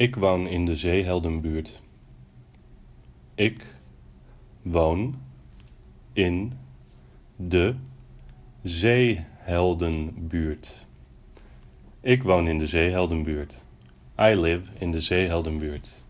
Ik woon in de Zeeheldenbuurt. Ik woon in de Zeeheldenbuurt. Ik woon in de Zeeheldenbuurt. I live in de Zeeheldenbuurt.